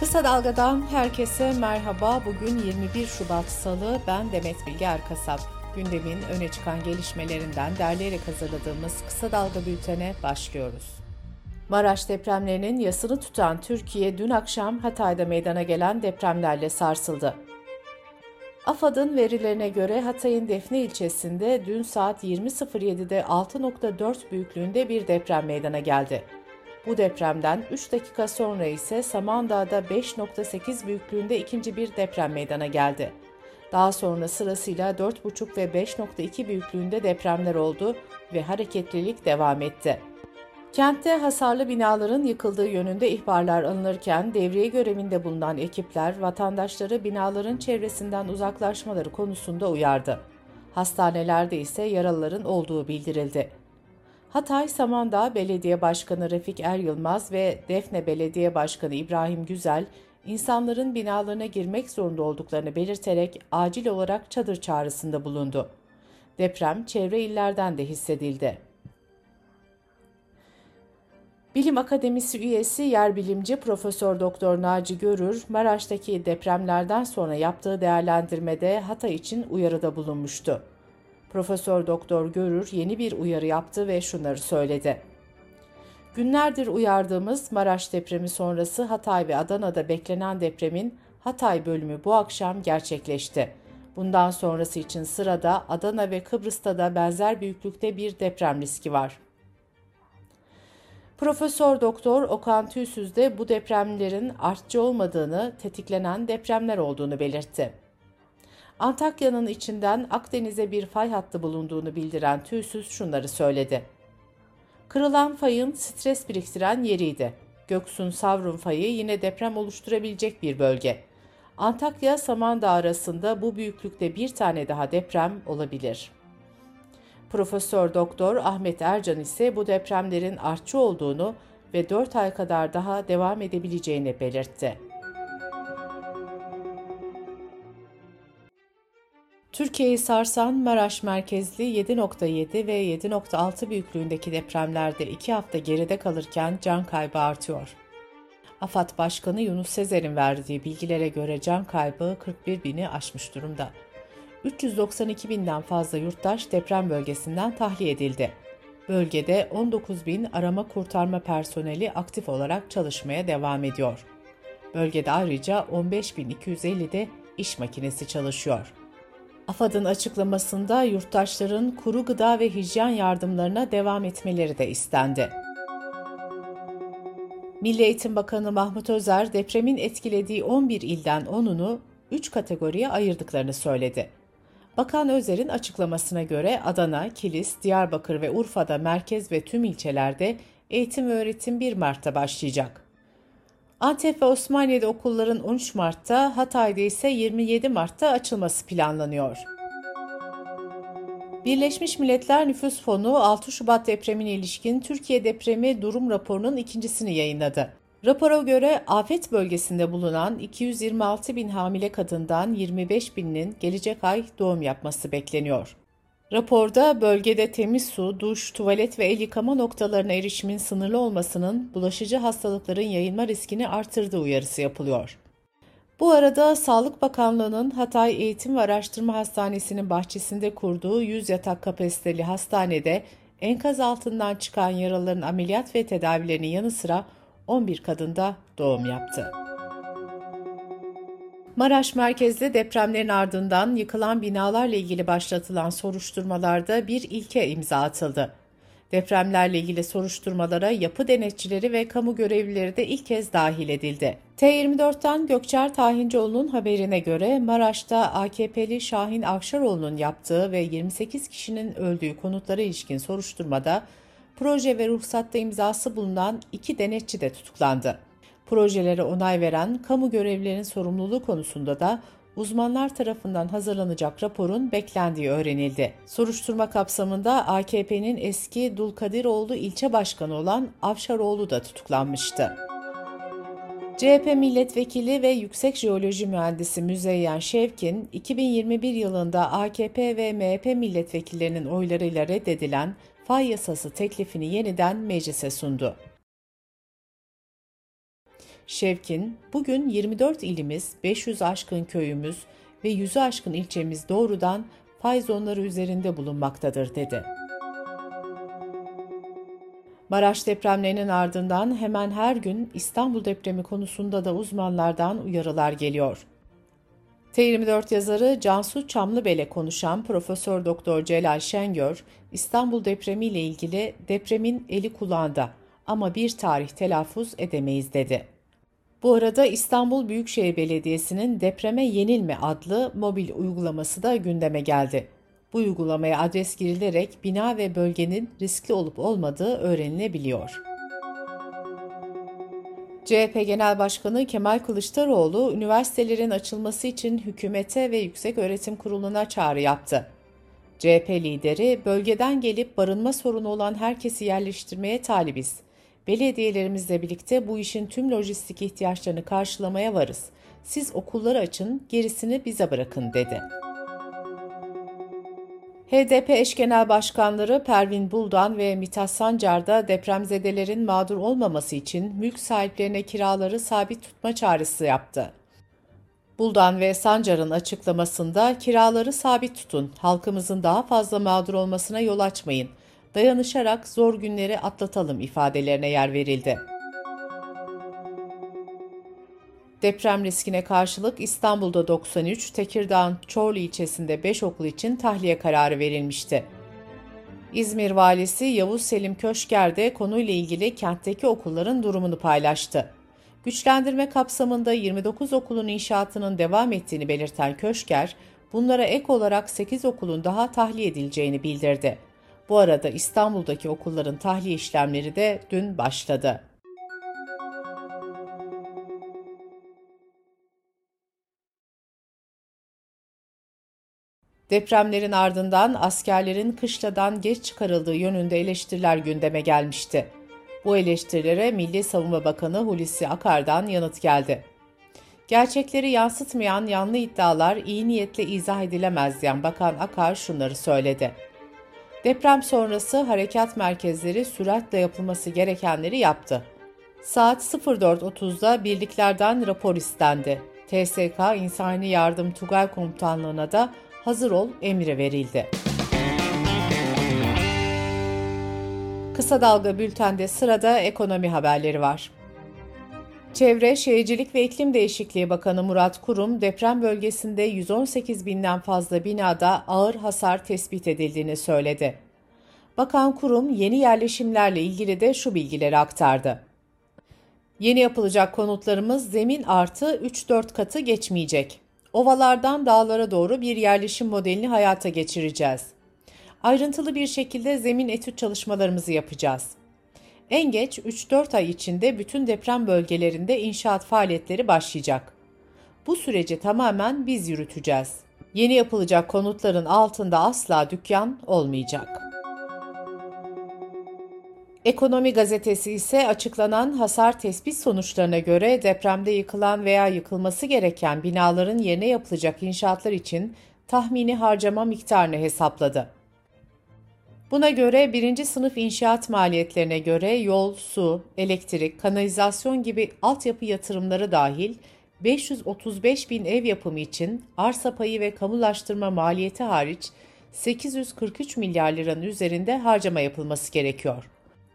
Kısa Dalga'dan herkese merhaba. Bugün 21 Şubat Salı. Ben Demet Bilge Erkasap. Gündemin öne çıkan gelişmelerinden derleyerek hazırladığımız Kısa Dalga bültene başlıyoruz. Maraş depremlerinin yasını tutan Türkiye dün akşam Hatay'da meydana gelen depremlerle sarsıldı. AFAD'ın verilerine göre Hatay'ın Defne ilçesinde dün saat 20.07'de 6.4 büyüklüğünde bir deprem meydana geldi. Bu depremden 3 dakika sonra ise Samandağ'da 5.8 büyüklüğünde ikinci bir deprem meydana geldi. Daha sonra sırasıyla 4.5 ve 5.2 büyüklüğünde depremler oldu ve hareketlilik devam etti. Kentte hasarlı binaların yıkıldığı yönünde ihbarlar alınırken devriye görevinde bulunan ekipler vatandaşları binaların çevresinden uzaklaşmaları konusunda uyardı. Hastanelerde ise yaralıların olduğu bildirildi. Hatay Samandağ Belediye Başkanı Refik Er Yılmaz ve Defne Belediye Başkanı İbrahim Güzel, insanların binalarına girmek zorunda olduklarını belirterek acil olarak çadır çağrısında bulundu. Deprem çevre illerden de hissedildi. Bilim Akademisi üyesi yer bilimci Profesör Doktor Naci Görür, Maraş'taki depremlerden sonra yaptığı değerlendirmede Hatay için uyarıda bulunmuştu. Profesör Doktor Görür yeni bir uyarı yaptı ve şunları söyledi. Günlerdir uyardığımız Maraş depremi sonrası Hatay ve Adana'da beklenen depremin Hatay bölümü bu akşam gerçekleşti. Bundan sonrası için sırada Adana ve Kıbrıs'ta da benzer büyüklükte bir deprem riski var. Profesör Doktor Okan Tüysüz de bu depremlerin artçı olmadığını, tetiklenen depremler olduğunu belirtti. Antakya'nın içinden Akdeniz'e bir fay hattı bulunduğunu bildiren Tüysüz şunları söyledi. Kırılan fayın stres biriktiren yeriydi. Göksun Savrun fayı yine deprem oluşturabilecek bir bölge. Antakya Samandağ arasında bu büyüklükte bir tane daha deprem olabilir. Profesör Doktor Ahmet Ercan ise bu depremlerin artçı olduğunu ve 4 ay kadar daha devam edebileceğini belirtti. Türkiye'yi sarsan Maraş merkezli 7.7 ve 7.6 büyüklüğündeki depremlerde 2 hafta geride kalırken can kaybı artıyor. AFAD Başkanı Yunus Sezer'in verdiği bilgilere göre can kaybı 41 bini aşmış durumda. 392 binden fazla yurttaş deprem bölgesinden tahliye edildi. Bölgede 19 bin arama kurtarma personeli aktif olarak çalışmaya devam ediyor. Bölgede ayrıca 15.250 de iş makinesi çalışıyor. AFAD'ın açıklamasında yurttaşların kuru gıda ve hijyen yardımlarına devam etmeleri de istendi. Milli Eğitim Bakanı Mahmut Özer depremin etkilediği 11 ilden 10'unu 3 kategoriye ayırdıklarını söyledi. Bakan Özer'in açıklamasına göre Adana, Kilis, Diyarbakır ve Urfa'da merkez ve tüm ilçelerde eğitim öğretim 1 Mart'ta başlayacak. Antep ve Osmaniye'de okulların 13 Mart'ta, Hatay'da ise 27 Mart'ta açılması planlanıyor. Birleşmiş Milletler Nüfus Fonu 6 Şubat depremine ilişkin Türkiye depremi durum raporunun ikincisini yayınladı. Rapora göre afet bölgesinde bulunan 226 bin hamile kadından 25 binin gelecek ay doğum yapması bekleniyor. Raporda bölgede temiz su, duş, tuvalet ve el yıkama noktalarına erişimin sınırlı olmasının bulaşıcı hastalıkların yayılma riskini artırdığı uyarısı yapılıyor. Bu arada Sağlık Bakanlığı'nın Hatay Eğitim ve Araştırma Hastanesi'nin bahçesinde kurduğu 100 yatak kapasiteli hastanede enkaz altından çıkan yaralıların ameliyat ve tedavilerinin yanı sıra 11 kadında doğum yaptı. Maraş merkezli depremlerin ardından yıkılan binalarla ilgili başlatılan soruşturmalarda bir ilke imza atıldı. Depremlerle ilgili soruşturmalara yapı denetçileri ve kamu görevlileri de ilk kez dahil edildi. T24'ten Gökçer Tahincioğlu'nun haberine göre Maraş'ta AKP'li Şahin Avşaroğlu'nun yaptığı ve 28 kişinin öldüğü konutlara ilişkin soruşturmada proje ve ruhsatta imzası bulunan iki denetçi de tutuklandı. Projelere onay veren kamu görevlilerinin sorumluluğu konusunda da uzmanlar tarafından hazırlanacak raporun beklendiği öğrenildi. Soruşturma kapsamında AKP'nin eski Dulkadiroğlu ilçe başkanı olan Avşaroğlu da tutuklanmıştı. CHP milletvekili ve yüksek jeoloji mühendisi Müzeyyen Şevkin, 2021 yılında AKP ve MHP milletvekillerinin oylarıyla reddedilen fay yasası teklifini yeniden meclise sundu. Şevkin, bugün 24 ilimiz, 500 aşkın köyümüz ve 100'ü aşkın ilçemiz doğrudan fay zonları üzerinde bulunmaktadır dedi. Maraş depremlerinin ardından hemen her gün İstanbul depremi konusunda da uzmanlardan uyarılar geliyor. T24 yazarı Cansu Çamlıbel'e konuşan Profesör Doktor Celal Şengör, İstanbul depremi ile ilgili depremin eli kulağında ama bir tarih telaffuz edemeyiz dedi. Bu arada İstanbul Büyükşehir Belediyesi'nin Depreme Yenilme adlı mobil uygulaması da gündeme geldi. Bu uygulamaya adres girilerek bina ve bölgenin riskli olup olmadığı öğrenilebiliyor. CHP Genel Başkanı Kemal Kılıçdaroğlu, üniversitelerin açılması için hükümete ve Yüksek Öğretim Kurulu'na çağrı yaptı. CHP lideri, bölgeden gelip barınma sorunu olan herkesi yerleştirmeye talibiz. Belediyelerimizle birlikte bu işin tüm lojistik ihtiyaçlarını karşılamaya varız. Siz okulları açın, gerisini bize bırakın dedi. HDP eş genel başkanları Pervin Buldan ve Mithat Sancar da depremzedelerin mağdur olmaması için mülk sahiplerine kiraları sabit tutma çağrısı yaptı. Buldan ve Sancar'ın açıklamasında kiraları sabit tutun, halkımızın daha fazla mağdur olmasına yol açmayın, dayanışarak zor günleri atlatalım ifadelerine yer verildi. Deprem riskine karşılık İstanbul'da 93, Tekirdağ'ın Çorlu ilçesinde 5 okul için tahliye kararı verilmişti. İzmir valisi Yavuz Selim Köşker de konuyla ilgili kentteki okulların durumunu paylaştı. Güçlendirme kapsamında 29 okulun inşaatının devam ettiğini belirten Köşker, bunlara ek olarak 8 okulun daha tahliye edileceğini bildirdi. Bu arada İstanbul'daki okulların tahliye işlemleri de dün başladı. Depremlerin ardından askerlerin kışladan geç çıkarıldığı yönünde eleştiriler gündeme gelmişti. Bu eleştirilere Milli Savunma Bakanı Hulusi Akar'dan yanıt geldi. Gerçekleri yansıtmayan yanlı iddialar iyi niyetle izah edilemez diyen Bakan Akar şunları söyledi. Deprem sonrası harekat merkezleri süratle yapılması gerekenleri yaptı. Saat 04.30'da birliklerden rapor istendi. TSK İnsani Yardım Tugay Komutanlığı'na da hazır ol emri verildi. Kısa Dalga Bülten'de sırada ekonomi haberleri var. Çevre, Şehircilik ve İklim Değişikliği Bakanı Murat Kurum, deprem bölgesinde 118 binden fazla binada ağır hasar tespit edildiğini söyledi. Bakan Kurum, yeni yerleşimlerle ilgili de şu bilgileri aktardı. Yeni yapılacak konutlarımız zemin artı 3-4 katı geçmeyecek. Ovalardan dağlara doğru bir yerleşim modelini hayata geçireceğiz. Ayrıntılı bir şekilde zemin etüt çalışmalarımızı yapacağız. En geç 3-4 ay içinde bütün deprem bölgelerinde inşaat faaliyetleri başlayacak. Bu süreci tamamen biz yürüteceğiz. Yeni yapılacak konutların altında asla dükkan olmayacak. Ekonomi gazetesi ise açıklanan hasar tespit sonuçlarına göre depremde yıkılan veya yıkılması gereken binaların yerine yapılacak inşaatlar için tahmini harcama miktarını hesapladı. Buna göre birinci sınıf inşaat maliyetlerine göre yol, su, elektrik, kanalizasyon gibi altyapı yatırımları dahil 535 bin ev yapımı için arsa payı ve kamulaştırma maliyeti hariç 843 milyar liranın üzerinde harcama yapılması gerekiyor.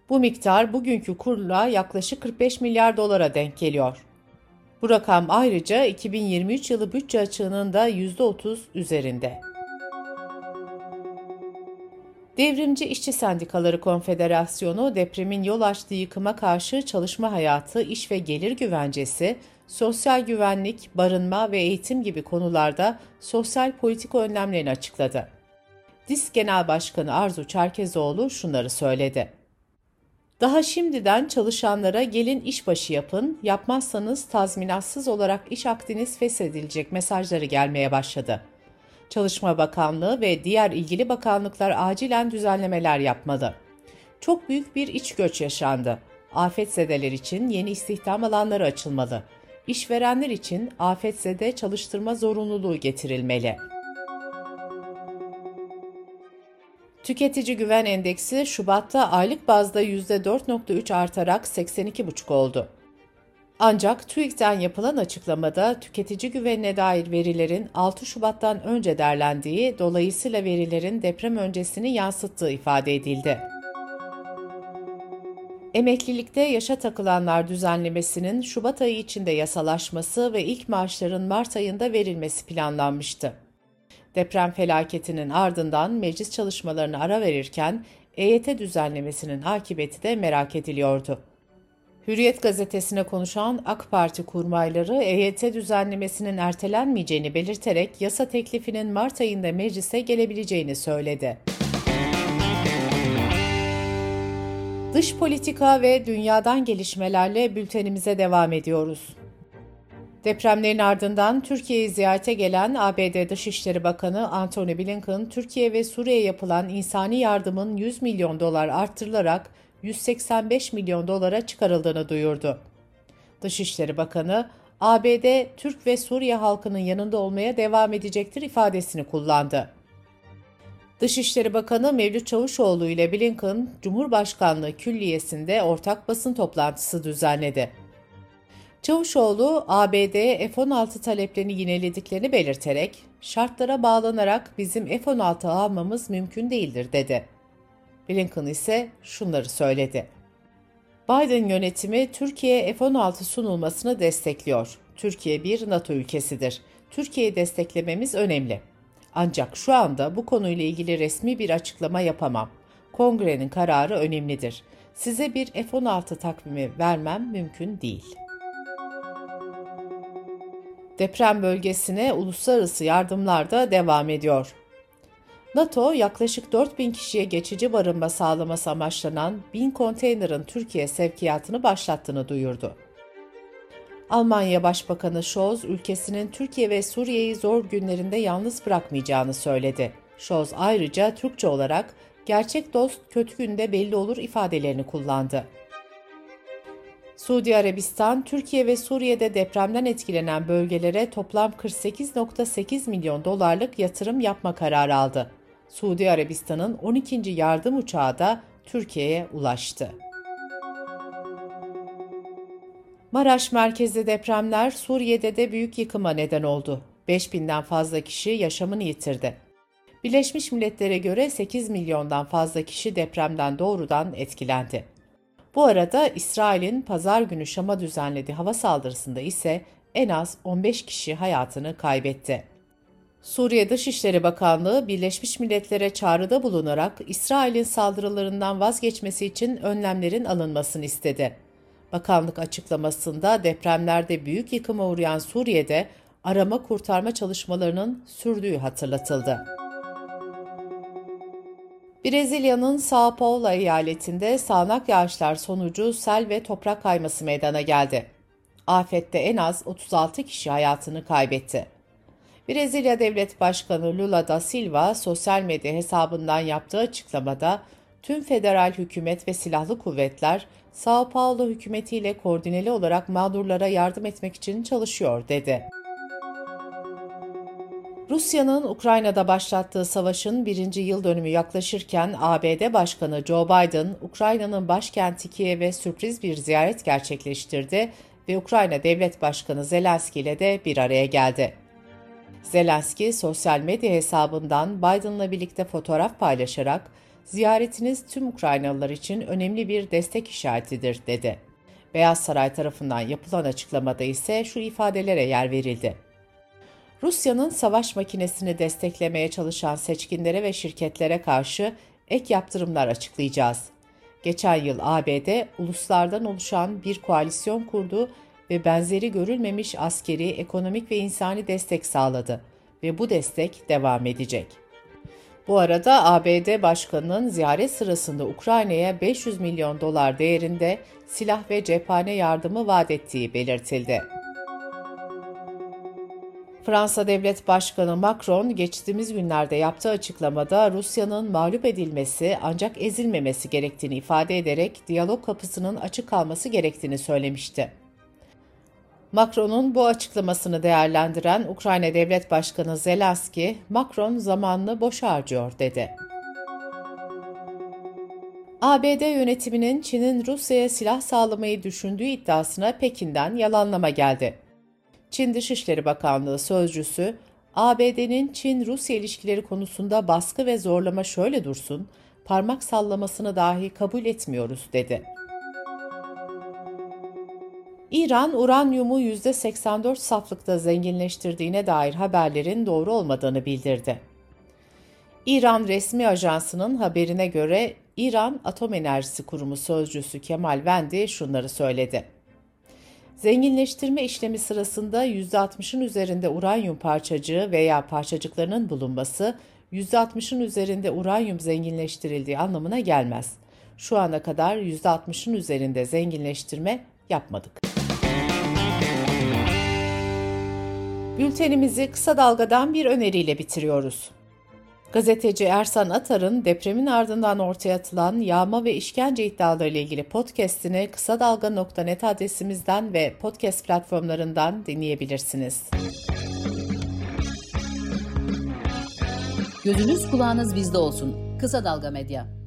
Bu miktar bugünkü kurla yaklaşık 45 milyar dolara denk geliyor. Bu rakam ayrıca 2023 yılı bütçe açığının da %30 üzerinde. Devrimci İşçi Sendikaları Konfederasyonu depremin yol açtığı yıkıma karşı çalışma hayatı, iş ve gelir güvencesi, sosyal güvenlik, barınma ve eğitim gibi konularda sosyal politik önlemlerini açıkladı. DİSK Genel Başkanı Arzu Çerkezoğlu şunları söyledi. Daha şimdiden çalışanlara gelin işbaşı yapın, yapmazsanız tazminatsız olarak iş akdiniz feshedilecek mesajları gelmeye başladı. Çalışma Bakanlığı ve diğer ilgili bakanlıklar acilen düzenlemeler yapmalı. Çok büyük bir iç göç yaşandı. Afetzedeler için yeni istihdam alanları açılmalı. İşverenler için afetzede çalıştırma zorunluluğu getirilmeli. Tüketici Güven Endeksi Şubat'ta aylık bazda %4.3 artarak 82,5 oldu. Ancak TÜİK'ten yapılan açıklamada tüketici güvenine dair verilerin 6 Şubat'tan önce derlendiği, dolayısıyla verilerin deprem öncesini yansıttığı ifade edildi. Emeklilikte yaşa takılanlar düzenlemesinin Şubat ayı içinde yasalaşması ve ilk maaşların Mart ayında verilmesi planlanmıştı. Deprem felaketinin ardından meclis çalışmalarını ara verirken EYT düzenlemesinin akıbeti de merak ediliyordu. Hürriyet gazetesine konuşan AK Parti kurmayları EYT düzenlemesinin ertelenmeyeceğini belirterek yasa teklifinin Mart ayında meclise gelebileceğini söyledi. Dış politika ve dünyadan gelişmelerle bültenimize devam ediyoruz. Depremlerin ardından Türkiye'yi ziyarete gelen ABD Dışişleri Bakanı Antony Blinken, Türkiye ve Suriye yapılan insani yardımın 100 milyon dolar arttırılarak 185 milyon dolara çıkarıldığını duyurdu. Dışişleri Bakanı, ABD, Türk ve Suriye halkının yanında olmaya devam edecektir ifadesini kullandı. Dışişleri Bakanı Mevlüt Çavuşoğlu ile Blinken, Cumhurbaşkanlığı Külliyesi'nde ortak basın toplantısı düzenledi. Çavuşoğlu, ABD F-16 taleplerini yinelediklerini belirterek, şartlara bağlanarak bizim F-16 almamız mümkün değildir dedi. Blinken ise şunları söyledi. Biden yönetimi Türkiye'ye F-16 sunulmasını destekliyor. Türkiye bir NATO ülkesidir. Türkiye'yi desteklememiz önemli. Ancak şu anda bu konuyla ilgili resmi bir açıklama yapamam. Kongrenin kararı önemlidir. Size bir F-16 takvimi vermem mümkün değil. Deprem bölgesine uluslararası yardımlar da devam ediyor. NATO yaklaşık 4000 kişiye geçici barınma sağlaması amaçlanan 1000 konteynerin Türkiye sevkiyatını başlattığını duyurdu. Almanya Başbakanı Scholz, ülkesinin Türkiye ve Suriye'yi zor günlerinde yalnız bırakmayacağını söyledi. Scholz ayrıca Türkçe olarak gerçek dost kötü günde belli olur ifadelerini kullandı. Suudi Arabistan, Türkiye ve Suriye'de depremden etkilenen bölgelere toplam 48.8 milyon dolarlık yatırım yapma kararı aldı. Suudi Arabistan'ın 12. yardım uçağı da Türkiye'ye ulaştı. Maraş merkezli depremler Suriye'de de büyük yıkıma neden oldu. 5000'den fazla kişi yaşamını yitirdi. Birleşmiş Milletler'e göre 8 milyondan fazla kişi depremden doğrudan etkilendi. Bu arada İsrail'in pazar günü Şam'a düzenlediği hava saldırısında ise en az 15 kişi hayatını kaybetti. Suriye Dışişleri Bakanlığı Birleşmiş Milletler'e çağrıda bulunarak İsrail'in saldırılarından vazgeçmesi için önlemlerin alınmasını istedi. Bakanlık açıklamasında depremlerde büyük yıkıma uğrayan Suriye'de arama kurtarma çalışmalarının sürdüğü hatırlatıldı. Brezilya'nın São Paulo eyaletinde sağanak yağışlar sonucu sel ve toprak kayması meydana geldi. Afette en az 36 kişi hayatını kaybetti. Brezilya Devlet Başkanı Lula da Silva sosyal medya hesabından yaptığı açıklamada tüm federal hükümet ve silahlı kuvvetler Sao Paulo hükümetiyle koordineli olarak mağdurlara yardım etmek için çalışıyor dedi. Rusya'nın Ukrayna'da başlattığı savaşın birinci yıl dönümü yaklaşırken ABD Başkanı Joe Biden, Ukrayna'nın başkenti Kiev'e sürpriz bir ziyaret gerçekleştirdi ve Ukrayna Devlet Başkanı Zelenski ile de bir araya geldi. Zelenski sosyal medya hesabından Biden'la birlikte fotoğraf paylaşarak ziyaretiniz tüm Ukraynalılar için önemli bir destek işaretidir dedi. Beyaz Saray tarafından yapılan açıklamada ise şu ifadelere yer verildi. Rusya'nın savaş makinesini desteklemeye çalışan seçkinlere ve şirketlere karşı ek yaptırımlar açıklayacağız. Geçen yıl ABD uluslardan oluşan bir koalisyon kurdu ve benzeri görülmemiş askeri, ekonomik ve insani destek sağladı ve bu destek devam edecek. Bu arada ABD Başkanı'nın ziyaret sırasında Ukrayna'ya 500 milyon dolar değerinde silah ve cephane yardımı vaat ettiği belirtildi. Fransa Devlet Başkanı Macron geçtiğimiz günlerde yaptığı açıklamada Rusya'nın mağlup edilmesi ancak ezilmemesi gerektiğini ifade ederek diyalog kapısının açık kalması gerektiğini söylemişti. Macron'un bu açıklamasını değerlendiren Ukrayna Devlet Başkanı Zelenski, Macron zamanını boş harcıyor dedi. ABD yönetiminin Çin'in Rusya'ya silah sağlamayı düşündüğü iddiasına Pekin'den yalanlama geldi. Çin Dışişleri Bakanlığı sözcüsü, ABD'nin Çin-Rusya ilişkileri konusunda baskı ve zorlama şöyle dursun, parmak sallamasını dahi kabul etmiyoruz dedi. İran, uranyumu %84 saflıkta zenginleştirdiğine dair haberlerin doğru olmadığını bildirdi. İran resmi ajansının haberine göre İran Atom Enerjisi Kurumu sözcüsü Kemal Vendi şunları söyledi. Zenginleştirme işlemi sırasında %60'ın üzerinde uranyum parçacığı veya parçacıklarının bulunması, %60'ın üzerinde uranyum zenginleştirildiği anlamına gelmez. Şu ana kadar %60'ın üzerinde zenginleştirme yapmadık. Bültenimizi kısa dalgadan bir öneriyle bitiriyoruz. Gazeteci Ersan Atar'ın depremin ardından ortaya atılan yağma ve işkence iddiaları ile ilgili podcast'ini kısa dalga.net adresimizden ve podcast platformlarından dinleyebilirsiniz. Gözünüz kulağınız bizde olsun. Kısa Dalga Medya.